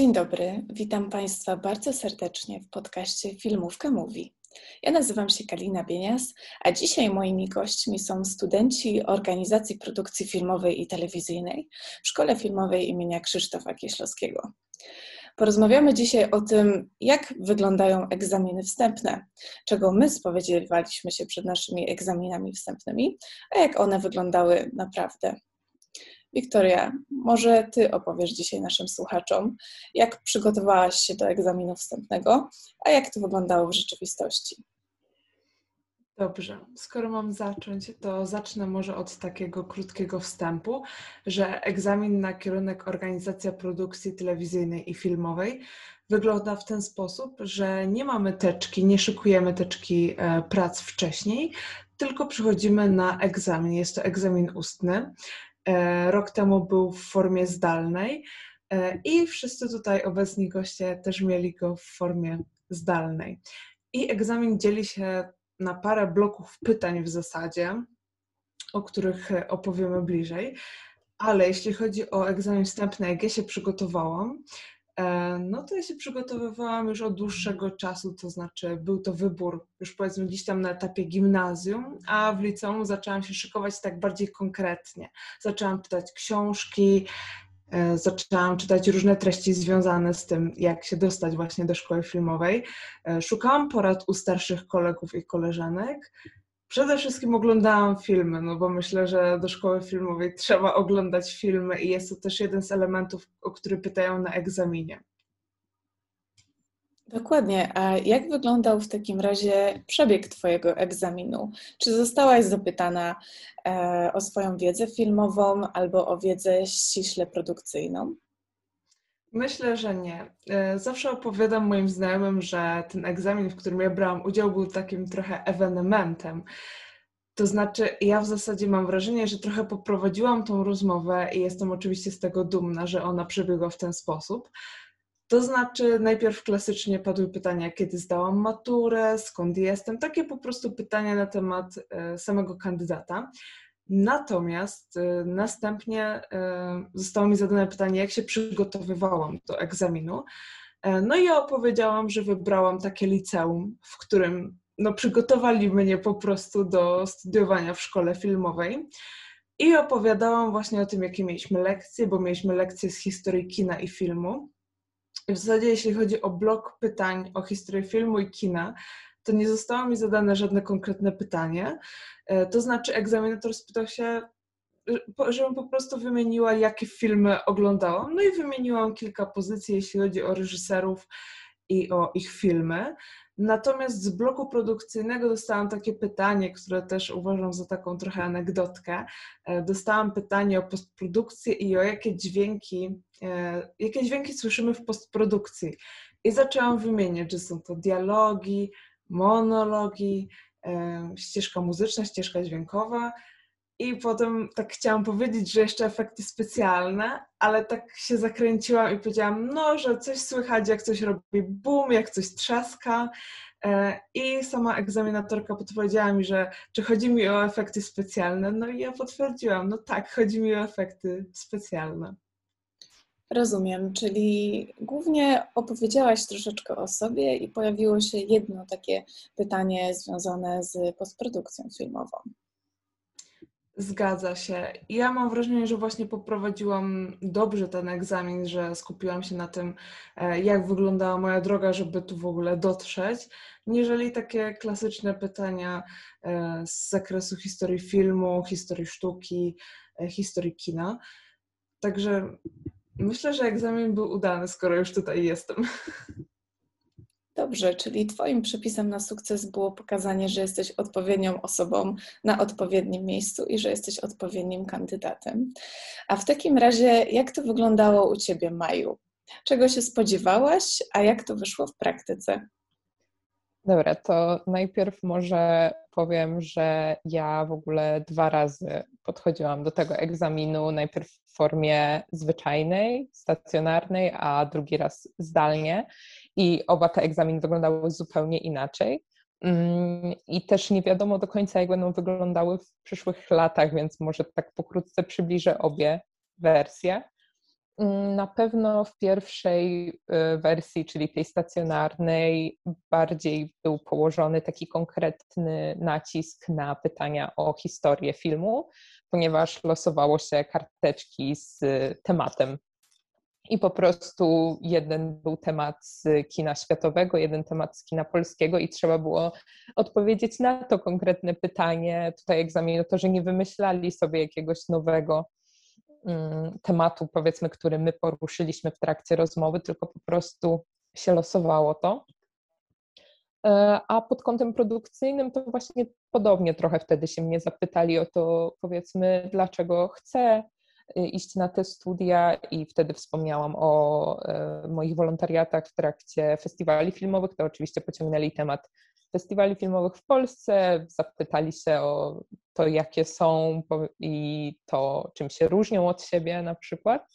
Dzień dobry, witam Państwa bardzo serdecznie w podcaście Filmówka Mówi. Ja nazywam się Kalina Bienias, a dzisiaj moimi gośćmi są studenci Organizacji Produkcji Filmowej i Telewizyjnej w Szkole Filmowej imienia Krzysztofa Kieślowskiego. Porozmawiamy dzisiaj o tym, jak wyglądają egzaminy wstępne, czego my spowiedzieliwaliśmy się przed naszymi egzaminami wstępnymi, a jak one wyglądały naprawdę. Wiktoria, może Ty opowiesz dzisiaj naszym słuchaczom, jak przygotowałaś się do egzaminu wstępnego, a jak to wyglądało w rzeczywistości. Dobrze, skoro mam zacząć, to zacznę może od takiego krótkiego wstępu, że egzamin na kierunek organizacja produkcji telewizyjnej i filmowej wygląda w ten sposób, że nie mamy teczki, nie szykujemy teczki e, prac wcześniej, tylko przychodzimy na egzamin. Jest to egzamin ustny. E, rok temu był w formie zdalnej e, i wszyscy tutaj obecni goście też mieli go w formie zdalnej. I egzamin dzieli się na parę bloków pytań w zasadzie, o których opowiemy bliżej. Ale jeśli chodzi o egzamin wstępny, jak ja się przygotowałam, E, no to ja się przygotowywałam już od dłuższego czasu, to znaczy był to wybór już powiedzmy gdzieś tam na etapie gimnazjum, a w liceum zaczęłam się szykować tak bardziej konkretnie. Zaczęłam czytać książki, e, zaczęłam czytać różne treści związane z tym, jak się dostać właśnie do szkoły filmowej. E, szukałam porad u starszych kolegów i koleżanek, Przede wszystkim oglądałam filmy, no bo myślę, że do szkoły filmowej trzeba oglądać filmy i jest to też jeden z elementów, o który pytają na egzaminie. Dokładnie. A jak wyglądał w takim razie przebieg Twojego egzaminu? Czy zostałaś zapytana e, o swoją wiedzę filmową albo o wiedzę ściśle produkcyjną? Myślę, że nie. E, zawsze opowiadam moim znajomym, że ten egzamin, w którym ja brałam udział, był takim trochę ewenementem. To znaczy, ja w zasadzie mam wrażenie, że trochę poprowadziłam tą rozmowę i jestem oczywiście z tego dumna, że ona przebiegła w ten sposób. To znaczy, najpierw klasycznie padły pytania, kiedy zdałam maturę, skąd jestem, takie po prostu pytania na temat e, samego kandydata. Natomiast y, następnie y, zostało mi zadane pytanie, jak się przygotowywałam do egzaminu. E, no i ja opowiedziałam, że wybrałam takie liceum, w którym no, przygotowali mnie po prostu do studiowania w szkole filmowej. I opowiadałam właśnie o tym, jakie mieliśmy lekcje, bo mieliśmy lekcje z historii kina i filmu. W zasadzie, jeśli chodzi o blok pytań o historię filmu i kina, to nie zostało mi zadane żadne konkretne pytanie. E, to znaczy, egzaminator spytał się, żebym po prostu wymieniła, jakie filmy oglądałam. No i wymieniłam kilka pozycji, jeśli chodzi o reżyserów i o ich filmy. Natomiast z bloku produkcyjnego dostałam takie pytanie, które też uważam za taką trochę anegdotkę. E, dostałam pytanie o postprodukcję i o jakie dźwięki, e, jakie dźwięki słyszymy w postprodukcji. I zaczęłam wymieniać, że są to dialogi, monologi, ścieżka muzyczna, ścieżka dźwiękowa. I potem tak chciałam powiedzieć, że jeszcze efekty specjalne, ale tak się zakręciłam i powiedziałam, no, że coś słychać, jak coś robi boom, jak coś trzaska. E, I sama egzaminatorka podpowiedziała mi, że czy chodzi mi o efekty specjalne. No i ja potwierdziłam, no tak, chodzi mi o efekty specjalne. Rozumiem, czyli głównie opowiedziałaś troszeczkę o sobie i pojawiło się jedno takie pytanie związane z postprodukcją filmową. Zgadza się. Ja mam wrażenie, że właśnie poprowadziłam dobrze ten egzamin, że skupiłam się na tym, e, jak wyglądała moja droga, żeby tu w ogóle dotrzeć, niżeli takie klasyczne pytania e, z zakresu historii filmu, historii sztuki, e, historii kina. Także Myślę, że egzamin był udany, skoro już tutaj jestem. Dobrze, czyli Twoim przepisem na sukces było pokazanie, że jesteś odpowiednią osobą na odpowiednim miejscu i że jesteś odpowiednim kandydatem. A w takim razie, jak to wyglądało u Ciebie, Maju? Czego się spodziewałaś, a jak to wyszło w praktyce? Dobra, to najpierw może powiem, że ja w ogóle dwa razy podchodziłam do tego egzaminu. Najpierw w formie zwyczajnej, stacjonarnej, a drugi raz zdalnie. I oba te egzaminy wyglądały zupełnie inaczej. Mm, I też nie wiadomo do końca, jak będą wyglądały w przyszłych latach, więc może tak pokrótce przybliżę obie wersje. Mm, na pewno w pierwszej y, wersji, czyli tej stacjonarnej, bardziej był położony taki konkretny nacisk na pytania o historię filmu, ponieważ losowało się karteczki z tematem. I po prostu jeden był temat z kina światowego, jeden temat z kina polskiego, i trzeba było odpowiedzieć na to konkretne pytanie. Tutaj egzaminatorzy nie wymyślali sobie jakiegoś nowego tematu, powiedzmy, który my poruszyliśmy w trakcie rozmowy, tylko po prostu się losowało to. E, a pod kątem produkcyjnym to właśnie podobnie trochę wtedy się mnie zapytali o to, powiedzmy, dlaczego chcę y, iść na te studia i wtedy wspomniałam o e, moich wolontariatach w trakcie festiwali filmowych. To oczywiście pociągnęli temat festiwali filmowych w Polsce, zapytali się o to, jakie są i to, czym się różnią od siebie na przykład.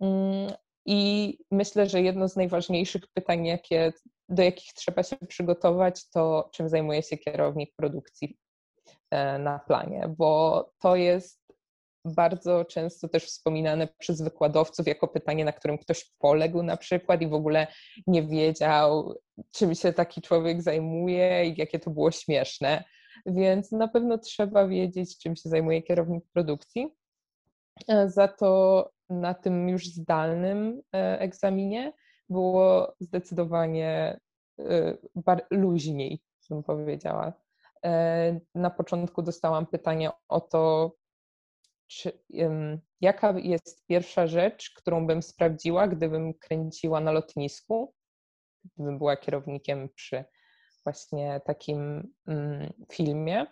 Mm, I myślę, że jedno z najważniejszych pytań, jakie, do jakich trzeba się przygotować, to czym zajmuje się kierownik produkcji e, na planie, bo to jest bardzo często też wspominane przez wykładowców jako pytanie, na którym ktoś poległ na przykład i w ogóle nie wiedział, czym się taki człowiek zajmuje i jakie to było śmieszne. Więc na pewno trzeba wiedzieć, czym się zajmuje kierownik produkcji. E, za to na tym już zdalnym e, egzaminie było zdecydowanie e, luźniej, bym powiedziała. Na początku dostałam pytanie o to, czy, um, jaka jest pierwsza rzecz, którą bym sprawdziła, gdybym kręciła na lotnisku, gdybym była kierownikiem przy właśnie takim um, filmie.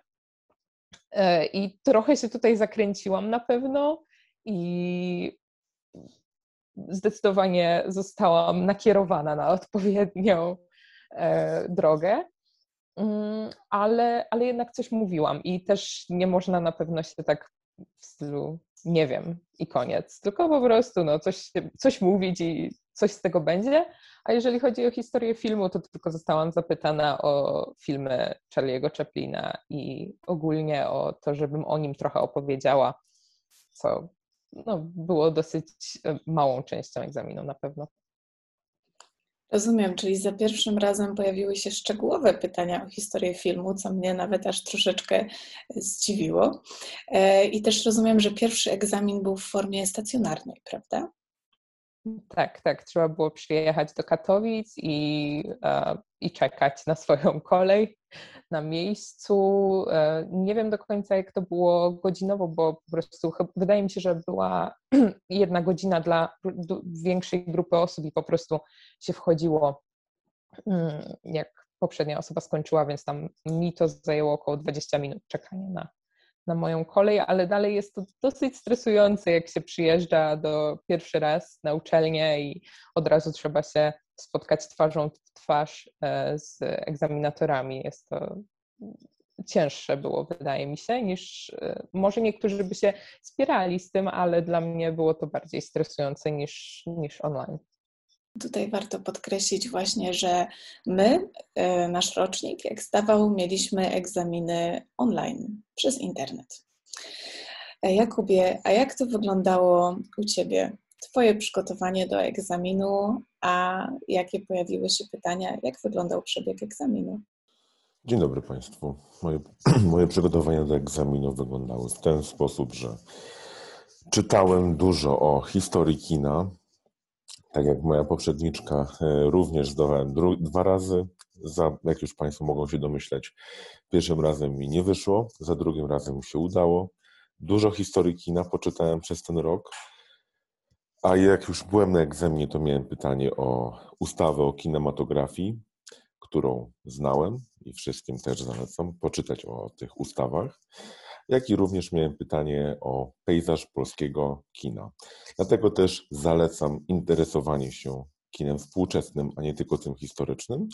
E, I trochę się tutaj zakręciłam na pewno i zdecydowanie zostałam nakierowana na odpowiednią e, drogę. Mm, ale, ale jednak coś mówiłam i też nie można na pewno się tak w stylu nie wiem i koniec, tylko po prostu no, coś, coś mówić i coś z tego będzie. A jeżeli chodzi o historię filmu, to tylko zostałam zapytana o filmy Charlie'ego Chaplina i ogólnie o to, żebym o nim trochę opowiedziała, co no, było dosyć e, małą częścią egzaminu na pewno. Rozumiem, czyli za pierwszym razem pojawiły się szczegółowe pytania o historię filmu, co mnie nawet aż troszeczkę zdziwiło. E, I też rozumiem, że pierwszy egzamin był w formie stacjonarnej, prawda? Tak, tak. Trzeba było przyjechać do Katowic i, e, i czekać na swoją kolej na miejscu. E, nie wiem do końca, jak to było godzinowo, bo po prostu wydaje mi się, że była jedna godzina dla większej grupy osób i po prostu się wchodziło, mm, jak poprzednia osoba skończyła, więc tam mi to zajęło około 20 minut czekania na, na moją kolej, ale dalej jest to dosyć stresujące, jak się przyjeżdża do pierwszy raz na uczelnię i od razu trzeba się spotkać twarzą w twarz e, z egzaminatorami. Jest to cięższe było, wydaje mi się, niż e, może niektórzy by się spierali z tym, ale dla mnie było to bardziej stresujące niż, niż online. Tutaj warto podkreślić właśnie, że my, e, nasz rocznik, jak zdawał, mieliśmy egzaminy online przez internet. Jakubie, a jak to wyglądało u Ciebie? Twoje przygotowanie do egzaminu, a jakie pojawiły się pytania, jak wyglądał przebieg egzaminu? Dzień dobry Państwu. Moje, moje przygotowania do egzaminu wyglądały w ten sposób, że czytałem dużo o historii kina. Tak jak moja poprzedniczka, e, również zdawałem dwa razy. Za, jak już Państwo mogą się domyśleć, pierwszym razem mi nie wyszło, za drugim razem mi się udało. Dużo historii kina poczytałem przez ten rok. A jak już byłem na egzaminie, to miałem pytanie o ustawę o kinematografii, którą znałem i wszystkim też zalecam poczytać o tych ustawach, jak i również miałem pytanie o pejzaż polskiego kina. Dlatego też zalecam interesowanie się kinem współczesnym, a nie tylko tym historycznym.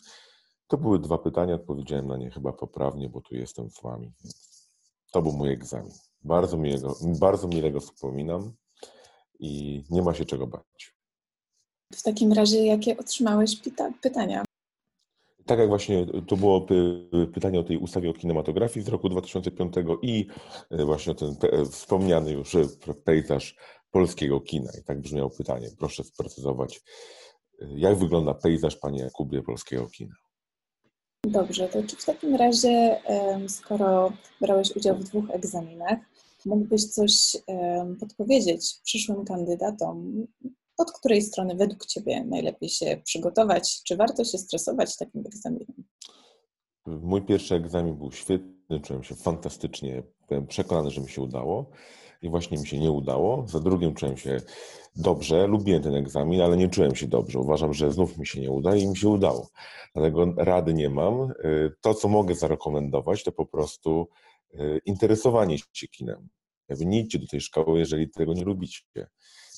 To były dwa pytania, odpowiedziałem na nie chyba poprawnie, bo tu jestem z Wami. To był mój egzamin. Bardzo miłego, bardzo miłego wspominam i nie ma się czego bać. W takim razie, jakie otrzymałeś pyta pytania? Tak jak właśnie to było pytanie o tej ustawie o kinematografii z roku 2005 i e, właśnie ten wspomniany już pejzaż polskiego kina. I tak brzmiało pytanie. Proszę sprecyzować, jak wygląda pejzaż, panie Jakubie, polskiego kina? Dobrze, to czy w takim razie, skoro brałeś udział w dwóch egzaminach, mógłbyś coś podpowiedzieć przyszłym kandydatom, od której strony według Ciebie najlepiej się przygotować? Czy warto się stresować takim egzaminem? Mój pierwszy egzamin był świetny, czułem się fantastycznie, byłem przekonany, że mi się udało i właśnie mi się nie udało. Za drugim czułem się dobrze, lubiłem ten egzamin, ale nie czułem się dobrze. Uważam, że znów mi się nie uda i mi się udało. Dlatego rady nie mam. Y, to, co mogę zarekomendować, to po prostu y, interesowanie się kinem. Idźcie do tej szkoły, jeżeli tego nie lubicie.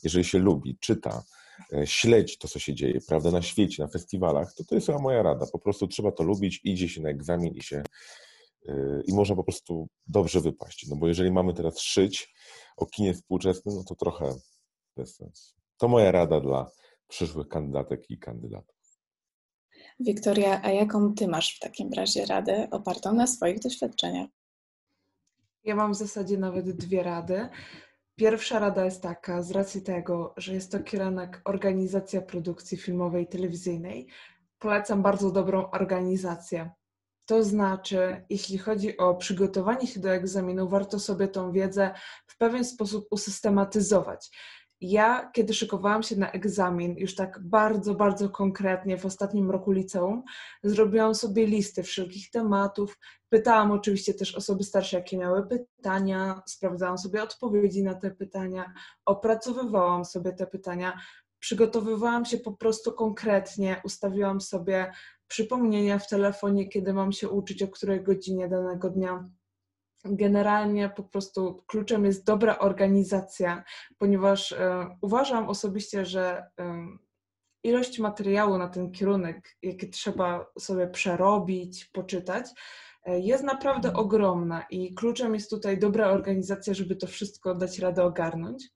Jeżeli się lubi, czyta, y, śledź to, co się dzieje, prawda, na świecie, na festiwalach, to to jest moja rada. Po prostu trzeba to lubić, idzie się na egzamin i się i można po prostu dobrze wypaść. No bo jeżeli mamy teraz szyć o kinie współczesnym, no to trochę bez sensu. To moja rada dla przyszłych kandydatek i kandydatów. Wiktoria, a jaką ty masz w takim razie radę opartą na swoich doświadczeniach? Ja mam w zasadzie nawet dwie rady. Pierwsza rada jest taka, z racji tego, że jest to kierunek organizacja produkcji filmowej i telewizyjnej, polecam bardzo dobrą organizację. To znaczy, jeśli chodzi o przygotowanie się do egzaminu, warto sobie tą wiedzę w pewien sposób usystematyzować. Ja, kiedy szykowałam się na egzamin, już tak bardzo, bardzo konkretnie w ostatnim roku liceum, zrobiłam sobie listy wszelkich tematów. Pytałam oczywiście też osoby starsze, jakie miały pytania, sprawdzałam sobie odpowiedzi na te pytania, opracowywałam sobie te pytania, przygotowywałam się po prostu konkretnie, ustawiłam sobie przypomnienia w telefonie, kiedy mam się uczyć, o której godzinie danego dnia. Generalnie po prostu kluczem jest dobra organizacja, ponieważ e, uważam osobiście, że e, ilość materiału na ten kierunek, jaki trzeba sobie przerobić, poczytać, e, jest naprawdę ogromna i kluczem jest tutaj dobra organizacja, żeby to wszystko dać radę ogarnąć.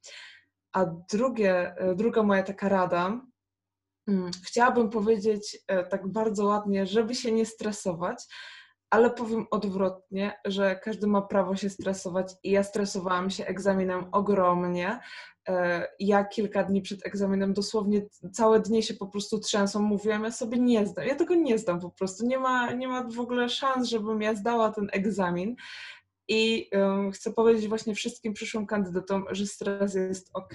A drugie, druga moja taka rada, Mm, chciałabym powiedzieć tak bardzo ładnie, żeby się nie stresować, ale powiem odwrotnie, że każdy ma prawo się stresować i ja stresowałam się egzaminem ogromnie. E, ja kilka dni przed egzaminem dosłownie całe dnie się po prostu trzęsą, mówiłam, ja sobie nie zdam, ja tego nie zdam po prostu, nie ma, nie ma w ogóle szans, żebym ja zdała ten egzamin. I um, chcę powiedzieć właśnie wszystkim przyszłym kandydatom, że stres jest ok,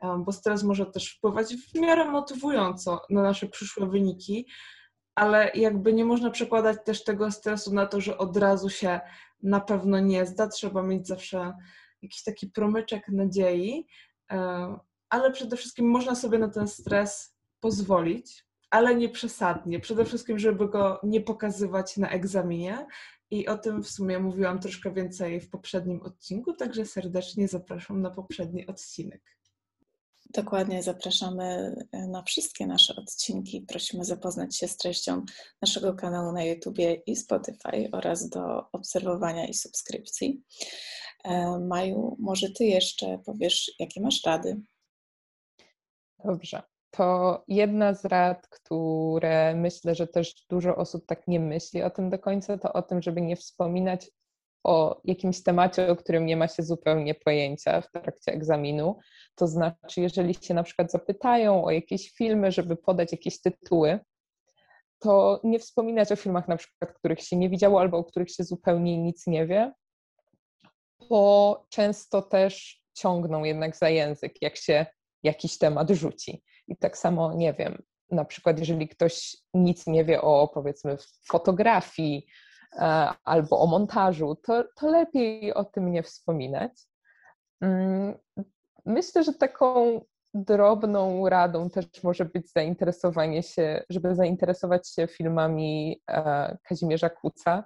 um, bo stres może też wpływać w miarę motywująco na nasze przyszłe wyniki, ale jakby nie można przekładać też tego stresu na to, że od razu się na pewno nie zda. Trzeba mieć zawsze jakiś taki promyczek nadziei, um, ale przede wszystkim można sobie na ten stres pozwolić, ale nie przesadnie. Przede wszystkim, żeby go nie pokazywać na egzaminie, i o tym w sumie mówiłam troszkę więcej w poprzednim odcinku, także serdecznie zapraszam na poprzedni odcinek. Dokładnie, zapraszamy e, na wszystkie nasze odcinki. Prosimy zapoznać się z treścią naszego kanału na YouTubie i Spotify oraz do obserwowania i subskrypcji. E, Maju, może Ty jeszcze powiesz, jakie masz rady? Dobrze to jedna z rad, które myślę, że też dużo osób tak nie myśli o tym do końca, to o tym, żeby nie wspominać o jakimś temacie, o którym nie ma się zupełnie pojęcia w trakcie egzaminu. To znaczy, jeżeli się na przykład zapytają o jakieś filmy, żeby podać jakieś tytuły, to nie wspominać o filmach na przykład, których się nie widziało albo o których się zupełnie nic nie wie, bo często też ciągną jednak za język, jak się jakiś temat rzuci. I tak samo, nie wiem, na przykład jeżeli ktoś nic nie wie o powiedzmy fotografii albo o montażu, to, to lepiej o tym nie wspominać. Mm, myślę, że taką drobną radą też może być zainteresowanie się, żeby zainteresować się filmami e, Kazimierza Kuca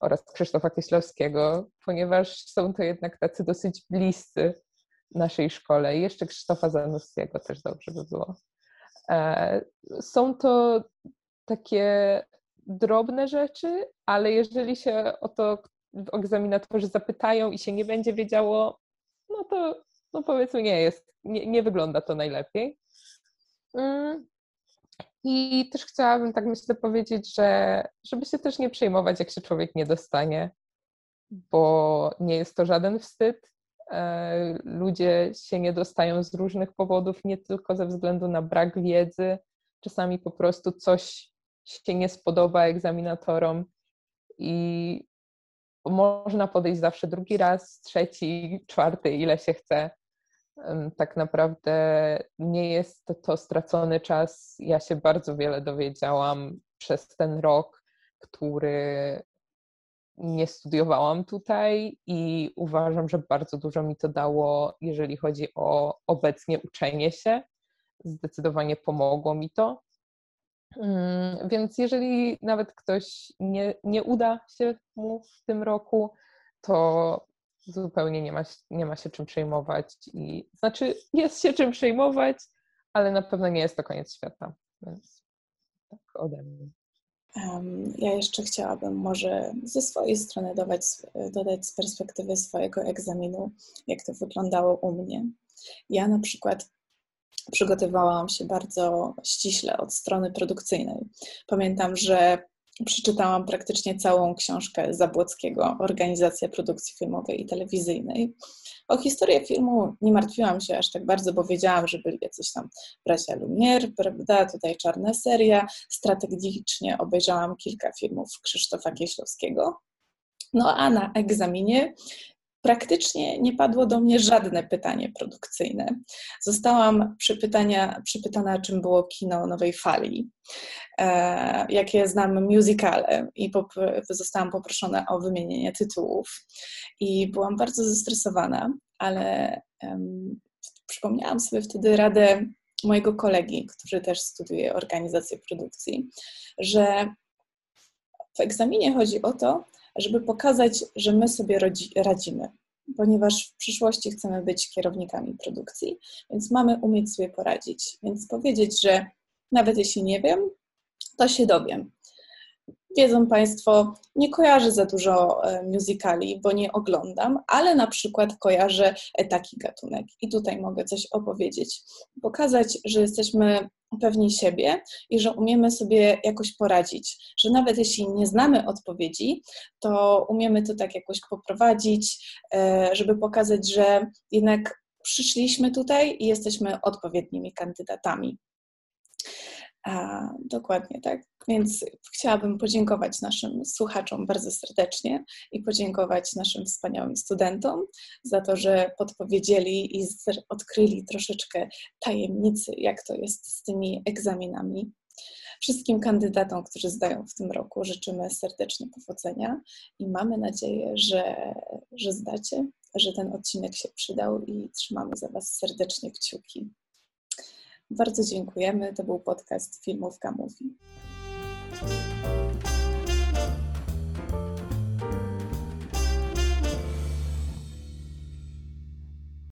oraz Krzysztofa Kieślowskiego, ponieważ są to jednak tacy dosyć bliscy naszej szkole. Jeszcze Krzysztofa Zanussiego też dobrze by było. E, są to takie drobne rzeczy, ale jeżeli się o to egzaminatorzy zapytają i się nie będzie wiedziało, no to no powiedzmy nie jest, nie, nie wygląda to najlepiej. Mm. I też chciałabym tak myślę powiedzieć, że żeby się też nie przejmować, jak się człowiek nie dostanie, bo nie jest to żaden wstyd. E, ludzie się nie dostają z różnych powodów, nie tylko ze względu na brak wiedzy, czasami po prostu coś się nie spodoba egzaminatorom i można podejść zawsze drugi raz, trzeci, czwarty, ile się chce. Tak naprawdę nie jest to stracony czas. Ja się bardzo wiele dowiedziałam przez ten rok, który nie studiowałam tutaj i uważam, że bardzo dużo mi to dało, jeżeli chodzi o obecnie uczenie się. Zdecydowanie pomogło mi to. Mm, więc jeżeli nawet ktoś nie, nie uda się mu w tym roku, to zupełnie nie ma, nie ma się czym przejmować. I, znaczy, jest się czym przejmować, ale na pewno nie jest to koniec świata. Więc tak ode mnie. Ja jeszcze chciałabym może ze swojej strony dodać, dodać z perspektywy swojego egzaminu, jak to wyglądało u mnie. Ja na przykład przygotowałam się bardzo ściśle od strony produkcyjnej. Pamiętam, że przeczytałam praktycznie całą książkę Zabłockiego Organizacja Produkcji Filmowej i Telewizyjnej. O historię filmu nie martwiłam się aż tak bardzo, bo wiedziałam, że byli jacyś tam bracia Lumière, prawda, tutaj czarna seria. Strategicznie obejrzałam kilka filmów Krzysztofa Kieślowskiego. No a na egzaminie praktycznie nie padło do mnie żadne pytanie produkcyjne. Zostałam przypytana, czym było kino nowej fali, e, jakie znam musicale i pop, zostałam poproszona o wymienienie tytułów. I byłam bardzo zestresowana, ale przypomniałam sobie wtedy radę mojego kolegi, który też studiuje organizację produkcji, że w egzaminie chodzi o to, żeby pokazać, że my sobie radzimy, ponieważ w przyszłości chcemy być kierownikami produkcji, więc mamy umieć sobie poradzić. Więc powiedzieć, że nawet jeśli nie wiem, to się dowiem. Wiedzą Państwo, nie kojarzę za dużo e, musicali, bo nie oglądam, ale na przykład kojarzę taki gatunek i tutaj mogę coś opowiedzieć. Pokazać, że jesteśmy pewni siebie i że umiemy sobie jakoś poradzić, że nawet jeśli nie znamy odpowiedzi, to umiemy to tak jakoś poprowadzić, e, żeby pokazać, że jednak przyszliśmy tutaj i jesteśmy odpowiednimi kandydatami. A, dokładnie tak. Więc chciałabym podziękować naszym słuchaczom bardzo serdecznie i podziękować naszym wspaniałym studentom za to, że podpowiedzieli i odkryli troszeczkę tajemnicy, jak to jest z tymi egzaminami. Wszystkim kandydatom, którzy zdają w tym roku, życzymy serdecznie powodzenia i mamy nadzieję, że, że zdacie, że ten odcinek się przydał i trzymamy za Was serdecznie kciuki. Bardzo dziękujemy. To był podcast Filmówka Mówi.